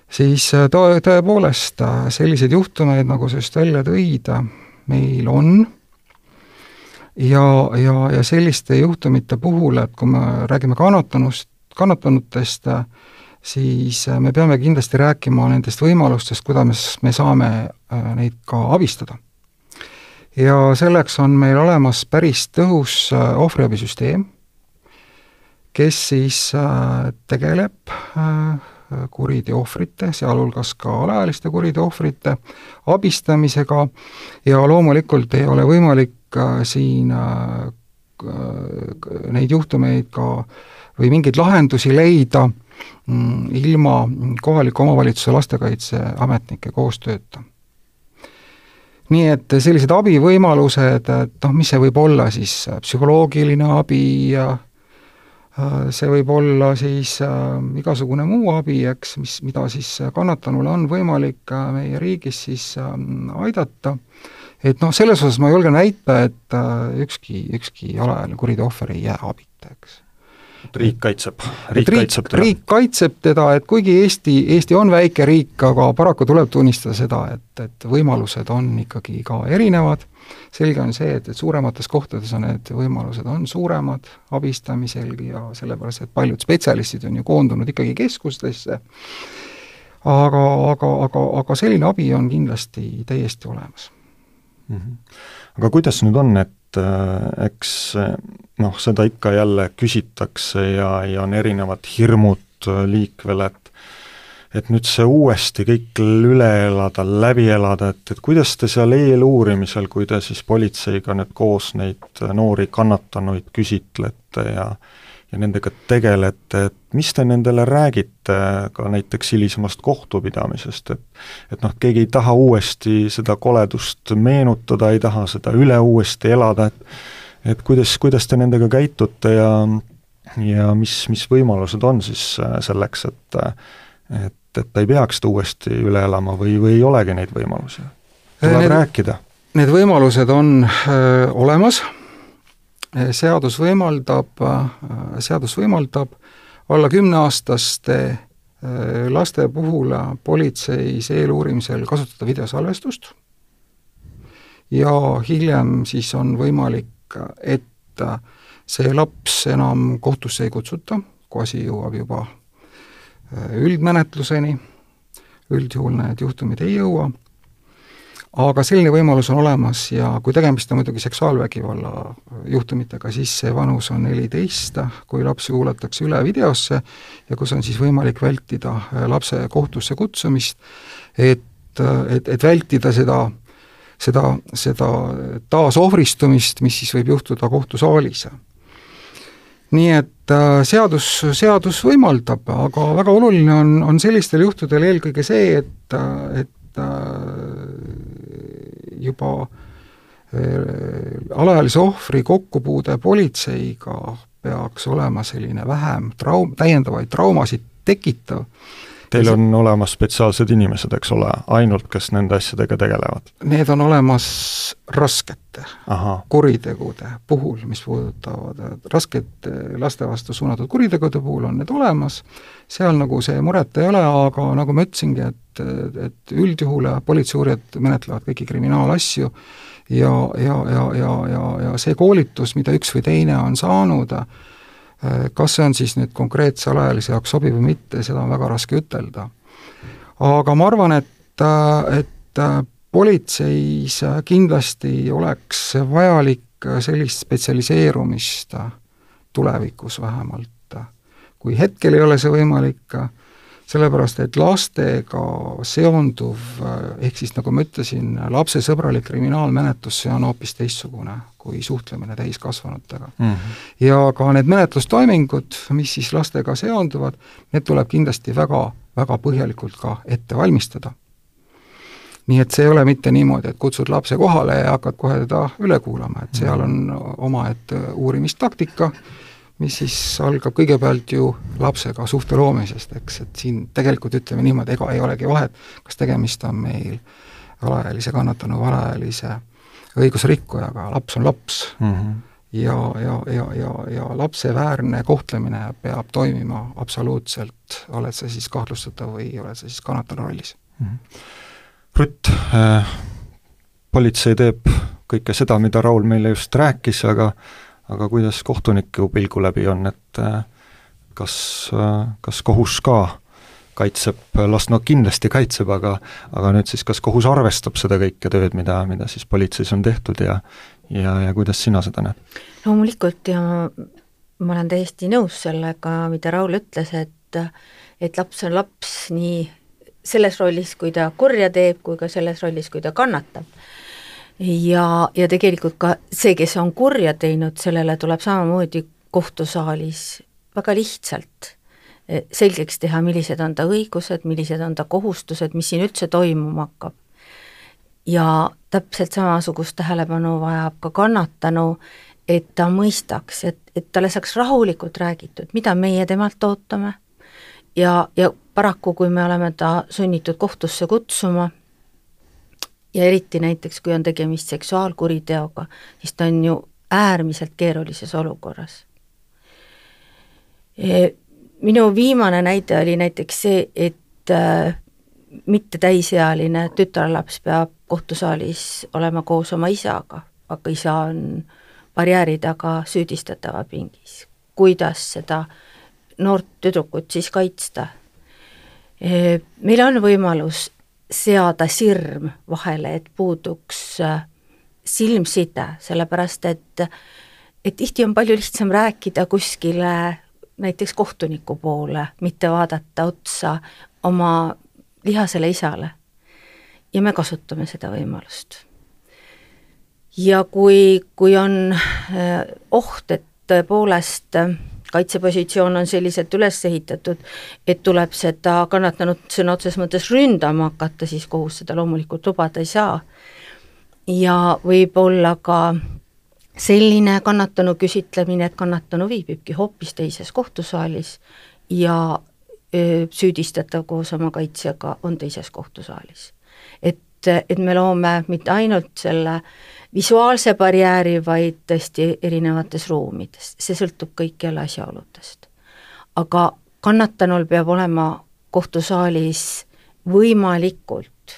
siis to-, tõepoolest selliseid juhtumeid, nagu sa just välja tõid, meil on ja, ja, ja selliste juhtumite puhul, et kui me räägime kannatanust, kannatanutest, siis me peame kindlasti rääkima nendest võimalustest, kuidas me saame äh, neid ka abistada. ja selleks on meil olemas päris tõhus äh, ohvriabisüsteem, kes siis äh, tegeleb kuriteo ohvrite, sealhulgas ka alaealiste kuriteo ohvrite abistamisega ja loomulikult ei ole võimalik siin äh, neid juhtumeid ka või mingeid lahendusi leida mm, ilma kohaliku omavalitsuse lastekaitseametnike koostööta. nii et sellised abivõimalused, et noh, mis see võib olla siis, psühholoogiline abi ja äh, see võib olla siis äh, igasugune muu abi, eks, mis, mida siis kannatanule on võimalik äh, meie riigis siis äh, aidata äh,, et noh, selles osas ma julgen väita, et äh, ükski, ükski alaealine kuriteo ohver ei jää abita, eks. Riik kaitseb, riik kaitseb teda. riik kaitseb teda, et kuigi Eesti, Eesti on väike riik, aga paraku tuleb tunnistada seda, et, et võimalused on ikkagi ka erinevad, selge on see, et, et suuremates kohtades on need võimalused on suuremad abistamisel ja sellepärast, et paljud spetsialistid on ju koondunud ikkagi keskustesse, aga, aga, aga, aga selline abi on kindlasti täiesti olemas mm. -hmm. aga kuidas nüüd on, et äh, eks noh, seda ikka jälle küsitakse ja, ja on erinevad hirmud äh, liikvel, et et nüüd see uuesti kõik üle elada, läbi elada, et, et kuidas te seal eeluurimisel, kui te siis politseiga nüüd koos neid noori kannatanuid küsitlete ja ja nendega tegelete, et mis te nendele räägite ka näiteks hilisemast kohtupidamisest, et et noh, keegi ei taha uuesti seda koledust meenutada, ei taha seda üle uuesti elada, et et kuidas, kuidas te nendega käitute ja ja mis, mis võimalused on siis äh, selleks, et et, et ta ei peaks seda uuesti üle elama või, või ei olegi neid võimalusi? tuleb need, rääkida. Need võimalused on öö, äh, olemas seadus võimaldab, seadus võimaldab alla kümneaastaste äh, laste puhul politseis eeluurimisel kasutada videosalvestust. Ja hiljem siis on võimalik, et see laps enam kohtusse ei kutsuta, kui asi jõuab juba üldmenetluseni, üldjuhul need juhtumid ei jõua, aga selline võimalus on olemas ja kui tegemist on muidugi seksuaalvägivalla juhtumitega, siis see vanus on neliteist, kui lapsi kuulatakse üle videosse ja kus on siis võimalik vältida äh, lapse kohtusse kutsumist, et, et, et vältida seda seda, seda taasohvristumist, mis siis võib juhtuda kohtusaalis. Nii et äh, seadus, seadus võimaldab, aga väga oluline on, on sellistel juhtudel eelkõige see, et, äh, et äh, juba alaealise ohvri kokkupuude politseiga peaks olema selline vähem traum-, täiendavaid traumasid tekitav Teil on olemas spetsiaalsed inimesed, eks ole, ainult kes nende asjadega tegelevad? Need on olemas raskete Aha. kuritegude puhul, mis puudutavad, raskete laste vastu suunatud kuritegude puhul on need olemas, seal nagu see muret ei ole, aga nagu ma ütlesingi, et, et üldjuhul politseiuurijad menetlevad kõiki kriminaalasju ja, ja, ja, ja, ja, ja see koolitus, mida üks või teine on saanud, kas see on siis nüüd konkreetse alaealise jaoks sobiv või mitte, seda on väga raske ütelda. aga ma arvan, et, äh, et äh, politseis kindlasti oleks vajalik sellist spetsialiseerumist tulevikus vähemalt. kui hetkel ei ole see võimalik, sellepärast et lastega seonduv, ehk siis nagu ma ütlesin, lapsesõbralik kriminaalmenetlus, see on hoopis teistsugune kui suhtlemine täiskasvanutega mm. -hmm. ja ka need menetlustoimingud, mis siis lastega seonduvad, need tuleb kindlasti väga, väga põhjalikult ka ette valmistada. nii et see ei ole mitte niimoodi, et kutsud lapse kohale ja hakkad kohe teda üle kuulama, et seal on omaette uurimistaktika, mis siis algab kõigepealt ju lapsega suhte loomisest, eks, et siin tegelikult ütleme niimoodi, ega ei olegi vahet, kas tegemist on meil alaealise kannatanu või alaealise õigusrikkujaga, laps on laps mm. -hmm. ja, ja, ja, ja, ja lapse väärne kohtlemine peab toimima absoluutselt, oled sa siis kahtlustatav või oled sa siis kannatanu rollis mm. -hmm. Rutt äh,, politsei teeb kõike seda, mida Raul meile just rääkis, aga aga kuidas kohtuniku pilgu läbi on, et äh, kas, äh, kas kohus ka kaitseb last, no kindlasti kaitseb, aga aga nüüd siis, kas kohus arvestab seda kõike tööd, mida, mida siis politseis on tehtud ja ja, ja kuidas sina seda näed? loomulikult ja ma olen täiesti nõus sellega, mida Raul ütles, et et laps on laps nii selles rollis, kui ta kurja teeb, kui ka selles rollis, kui ta kannatab ja, ja tegelikult ka see, kes on kurja teinud, sellele tuleb samamoodi kohtusaalis väga lihtsalt eh, selgeks teha, millised on ta õigused, millised on ta kohustused, mis siin üldse toimuma hakkab. ja täpselt samasugust tähelepanu vajab ka kannatanu, et ta mõistaks, et, et talle saaks rahulikult räägitud, mida meie temalt ootame ja, ja paraku, kui me oleme ta sunnitud kohtusse kutsuma, ja eriti näiteks, kui on tegemist seksuaalkuriteoga, siis ta on ju äärmiselt keerulises olukorras. E, minu viimane näide oli näiteks see, et äh, mitte täisealine tütarlaps peab kohtusaalis olema koos oma isaga, aga isa on barjääri taga süüdistatava pingis. kuidas seda noort tüdrukut siis kaitsta? E, meil on võimalus seada sirm vahele, et puuduks äh, silmside, sellepärast et et tihti on palju lihtsam rääkida kuskile näiteks kohtuniku poole, mitte vaadata otsa oma lihasele isale. ja me kasutame seda võimalust. ja kui, kui on äh, oht, et tõepoolest äh, kaitsepositsioon on selliselt üles ehitatud, et tuleb seda kannatanut sõna otseses mõttes ründama hakata, siis kohus seda loomulikult lubada ei saa. ja võib olla ka selline kannatanu küsitlemine, et kannatanu viibibki hoopis teises kohtusaalis ja süüdistatav koos oma kaitsjaga on teises kohtusaalis. et, et me loome mitte ainult selle visuaalse barjääri, vaid tõesti erinevates ruumides, see sõltub kõik jälle asjaoludest. aga kannatanul peab olema kohtusaalis võimalikult,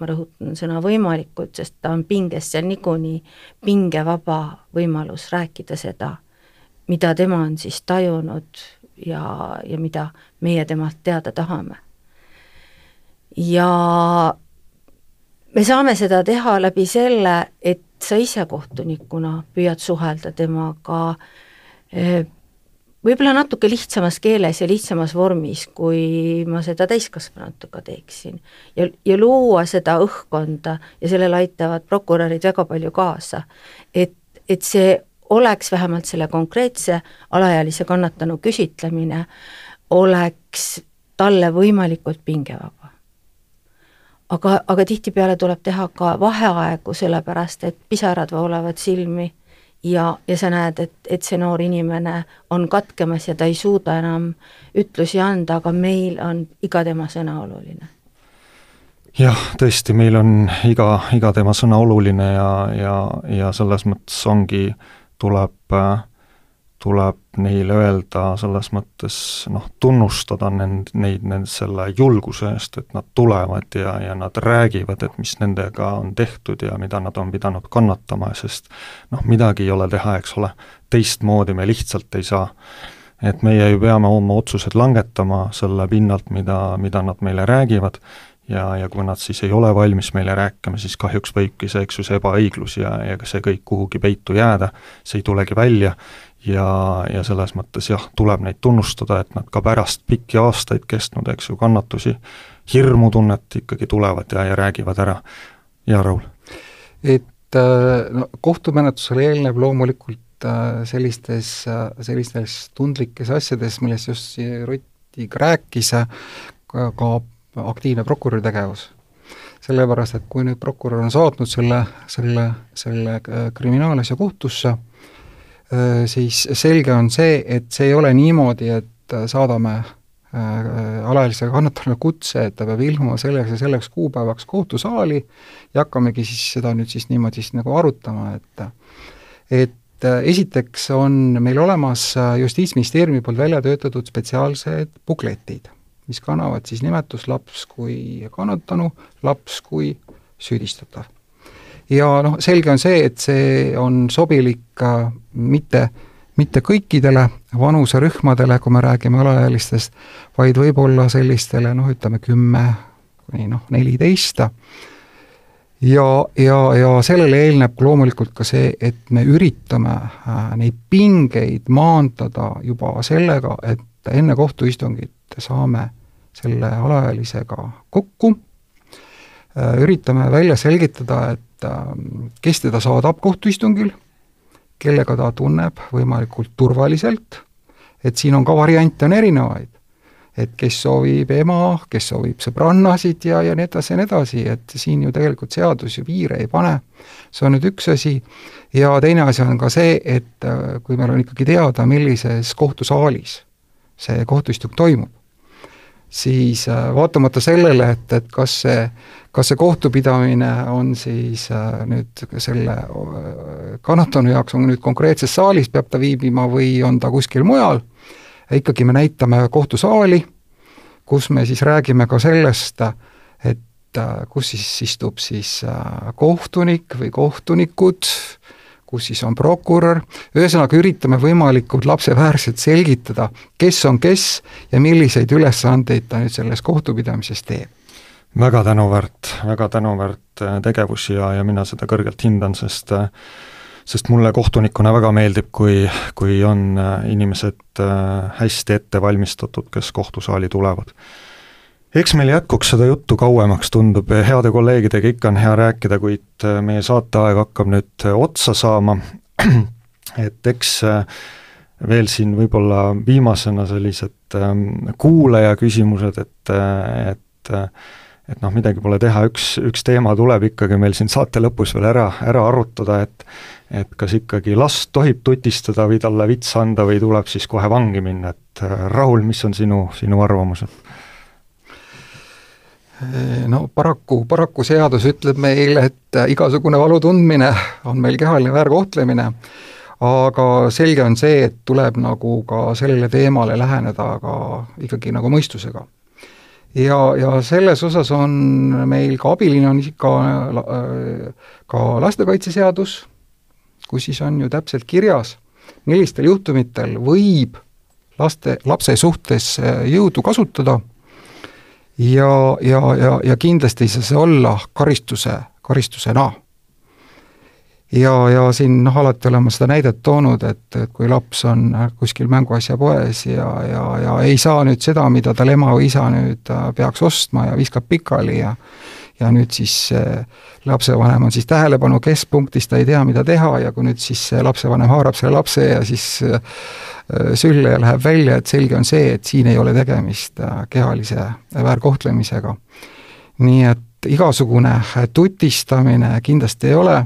ma rõhutan sõna võimalikult, sest ta on pinges seal niikuinii, pingevaba võimalus rääkida seda, mida tema on siis tajunud ja, ja mida meie temalt teada tahame. ja me saame seda teha läbi selle, et sa ise kohtunikuna püüad suhelda temaga eh, võib-olla natuke lihtsamas keeles ja lihtsamas vormis, kui ma seda täiskasvanutega teeksin. ja, ja luua seda õhkkonda ja sellele aitavad prokurörid väga palju kaasa. et, et see oleks vähemalt selle konkreetse alaealise kannatanu küsitlemine, oleks talle võimalikult pingevaba. Aga, aga tihtipeale tuleb teha ka vaheaegu, sellepärast et pisarad voolavad silmi ja, ja sa näed, et, et see noor inimene on katkemas ja ta ei suuda enam ütlusi anda, aga meil on iga tema sõna oluline. jah, tõesti, meil on iga, iga tema sõna oluline ja, ja, ja selles mõttes ongi, tuleb äh, tuleb neile öelda selles mõttes noh, tunnustada nend-, neid, neid selle julguse eest, et nad tulevad ja, ja nad räägivad, et mis nendega on tehtud ja mida nad on pidanud kannatama, sest noh, midagi ei ole teha, eks ole, teistmoodi me lihtsalt ei saa. et meie ju peame oma otsused langetama selle pinnalt, mida, mida nad meile räägivad, ja, ja kui nad siis ei ole valmis meile rääkima, siis kahjuks võibki see, eks ju, see ebaõiglus ja, ja see kõik kuhugi peitu jääda, see ei tulegi välja ja, ja selles mõttes jah, tuleb neid tunnustada, et nad ka pärast pikki aastaid kestnud, eks ju, kannatusi, hirmutunnet ikkagi tulevad ja, ja räägivad ära. jaa, Raul? et äh, no kohtumenetlusele eelneb loomulikult äh, sellistes, äh, sellistes tundlikes asjades, millest just Rott rääkis, ka, ka aktiivne prokuröri tegevus. sellepärast, et kui nüüd prokurör on saatnud selle, selle, selle kriminaalasja kohtusse, siis selge on see, et see ei ole niimoodi, et äh, saadame äh, alaealisele kannatanule kutse, et ta peab ilmuma selleks ja selleks kuupäevaks kohtusaali ja hakkamegi siis seda nüüd siis niimoodi siis nagu arutama, et et esiteks on meil olemas Justiitsministeeriumi poolt välja töötatud spetsiaalsed bukletid, mis kannavad siis nimetust laps kui kannatanu, laps kui süüdistatav ja noh, selge on see, et see on sobilik mitte, mitte kõikidele vanuserühmadele, kui me räägime alaealistest, vaid võib-olla sellistele noh, ütleme kümme kuni noh, neliteist, ja, ja, ja sellele eelneb loomulikult ka see, et me üritame äh, neid pingeid maandada juba sellega, et enne kohtuistungit saame selle alaealisega kokku, äh, üritame välja selgitada, et kes teda saadab kohtuistungil, kellega ta tunneb võimalikult turvaliselt, et siin on ka variante, on erinevaid. et kes soovib ema, kes soovib sõbrannasid ja, ja nii edasi ja nii edasi, et siin ju tegelikult seadus ju piire ei pane. see on nüüd üks asi ja teine asi on ka see, et äh, kui meil on ikkagi teada, millises kohtusaalis see kohtuistung toimub, siis äh, vaatamata sellele, et, et kas see kas see kohtupidamine on siis äh, nüüd selle äh, kannatanu jaoks on nüüd konkreetses saalis, peab ta viibima või on ta kuskil mujal, ikkagi me näitame kohtusaali, kus me siis räägime ka sellest, et kus siis istub siis kohtunik või kohtunikud, kus siis on prokurör, ühesõnaga üritame võimalikult lapseväärselt selgitada, kes on kes ja milliseid ülesandeid ta nüüd selles kohtupidamises teeb väga tänuväärt, väga tänuväärt äh, tegevus ja, ja mina seda kõrgelt hindan, sest äh, sest mulle kohtunikuna väga meeldib, kui, kui on äh, inimesed hästi ette valmistatud, kes kohtusaali tulevad. Eks meil jätkuks seda juttu kauemaks, tundub, heade kolleegidega ikka on hea rääkida, kuid meie saateaeg hakkab nüüd otsa saama, et eks veel siin võib-olla viimasena sellised ähm, kuulaja küsimused, et, et et noh, midagi pole teha, üks, üks teema tuleb ikkagi meil siin saate lõpus veel ära, ära arutada, et et kas ikkagi last tohib tutistada või talle vitsa anda või tuleb siis kohe vangi minna, et äh, Rahul, mis on sinu, sinu arvamused? No paraku, paraku seadus ütleb meile, et äh, igasugune valu tundmine on meil kehaline väärkohtlemine, aga selge on see, et tuleb nagu ka sellele teemale läheneda ka ikkagi nagu mõistusega. Ja, ja selles osas on meil ka abiline on ka, ka lastekaitseseadus, kus siis on ju täpselt kirjas, millistel juhtumitel võib laste, lapse suhtes jõudu kasutada ja, ja, ja, ja kindlasti ei saa see olla karistuse, karistusena. Ja, ja siin noh, alati olen ma seda näidet toonud, et, et kui laps on kuskil mänguasjapoes ja, ja, ja ei saa nüüd seda, mida tal ema või isa nüüd äh, peaks ostma ja viskab pikali ja ja nüüd siis lapsevanem on siis tähelepanu keskpunktis, ta ei tea, mida teha ja kui nüüd siis lapsevanem haarab selle lapse ja siis äh, sülle ja läheb välja, et selge on see, et siin ei ole tegemist äh, kehalise väärkohtlemisega. nii et igasugune tutistamine kindlasti ei ole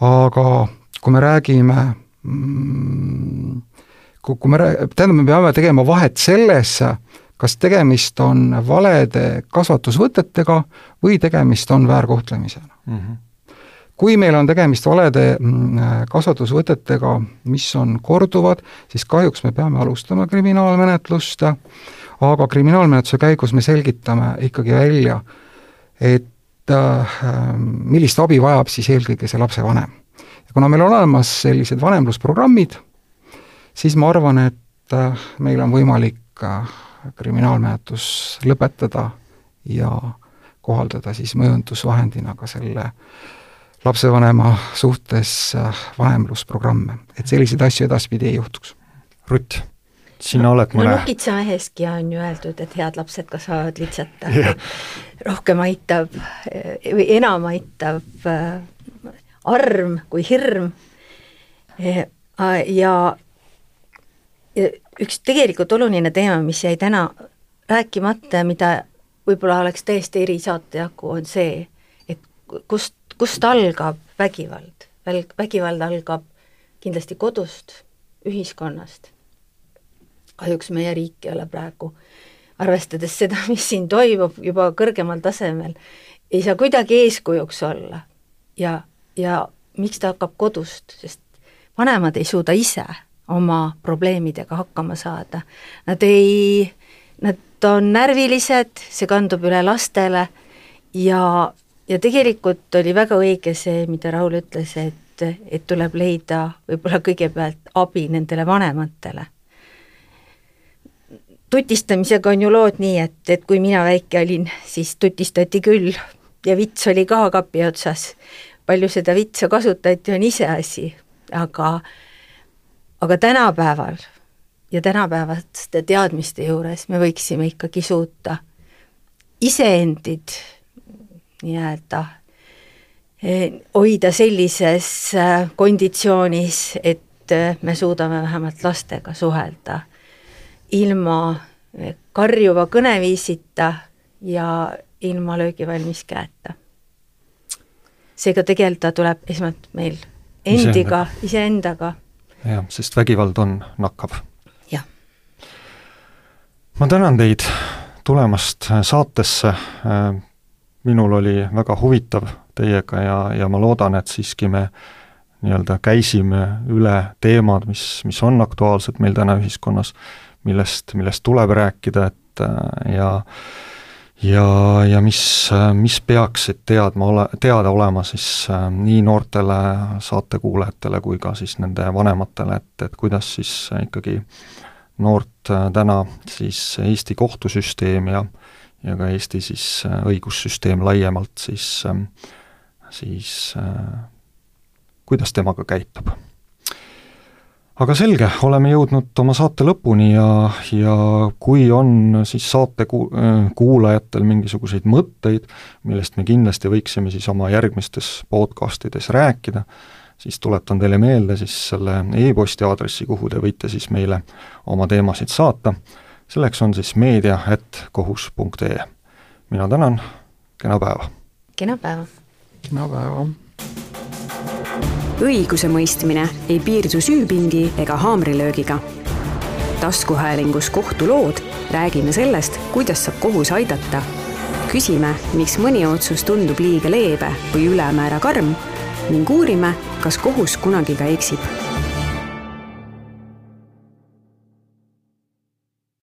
aga kui me räägime mm, kui, kui me rää-, tähendab, me peame tegema vahet selles, kas tegemist on valede kasvatusvõtetega või tegemist on väärkohtlemisega mm. -hmm kui meil on tegemist valede mm, kasvatusvõtetega, mis on korduvad, siis kahjuks me peame alustama kriminaalmenetlust, aga kriminaalmenetluse käigus me selgitame ikkagi välja, et äh, millist abi vajab siis eelkõige see lapsevanem ja kuna meil on olemas sellised vanemlusprogrammid, siis ma arvan, et äh, meil on võimalik äh, kriminaalmenetlus lõpetada ja kohaldada siis mõjundusvahendina ka selle lapsevanema suhtes äh, vanemlusprogramme, et selliseid asju edaspidi ei juhtuks. Rutt, sina oled mõne no nokitsameheski on ju öeldud, et head lapsed kasvavad litsata rohkem aitab või enam aitab arm kui hirm. Ja, ja üks tegelikult oluline teema, mis jäi täna rääkimata ja mida võib-olla oleks täiesti erisaate jagu, on see, et kust, kust algab vägivald. vägivald algab kindlasti kodust, ühiskonnast. kahjuks meie riik ei ole praegu, arvestades seda, mis siin toimub juba kõrgemal tasemel, ei saa kuidagi eeskujuks olla ja ja miks ta hakkab kodust, sest vanemad ei suuda ise oma probleemidega hakkama saada. Nad ei, nad on närvilised, see kandub üle lastele ja, ja tegelikult oli väga õige see, mida Raul ütles, et, et tuleb leida võib-olla kõigepealt abi nendele vanematele. tutistamisega on ju lood nii, et, et kui mina väike olin, siis tutistati küll ja vits oli ka kapi otsas palju seda vitsa kasutati, on iseasi, aga aga tänapäeval ja tänapäevaste teadmiste juures me võiksime ikkagi suuta iseendid nii-öelda eh, hoida sellises äh, konditsioonis, et äh, me suudame vähemalt lastega suhelda ilma karjuva kõneviisita ja ilma löögivalmis käeta seega tegeleda tuleb esmalt meil endiga, iseendaga. Jah, sest vägivald on nakkav. jah. ma tänan teid tulemast saatesse, minul oli väga huvitav teiega ja, ja ma loodan, et siiski me nii-öelda käisime üle teemad, mis, mis on aktuaalsed meil täna ühiskonnas, millest, millest tuleb rääkida, et ja ja, ja mis, mis peaksid teadma ole, teada olema siis äh, nii noortele saatekuulajatele kui ka siis nende vanematele, et, et kuidas siis ikkagi noort äh, täna siis Eesti kohtusüsteem ja ja ka Eesti siis äh, õigussüsteem laiemalt siis, siis kuidas temaga käitub aga selge, oleme jõudnud oma saate lõpuni ja, ja kui on siis saate ku-, kuulajatel mingisuguseid mõtteid, millest me kindlasti võiksime siis oma järgmistes podcastides rääkida, siis tuletan teile meelde siis selle e-posti aadressi, kuhu te võite siis meile oma teemasid saata, selleks on siis meedia et kohus.ee. mina tänan, kena päeva! kena päeva! kena päeva! Õigusemõistmine ei piirdu süüpingi ega haamrilöögiga. taskuhäälingus Kohtulood räägime sellest, kuidas saab kohus aidata. küsime, miks mõni otsus tundub liiga leebe või ülemäära karm ning uurime, kas kohus kunagi ka eksib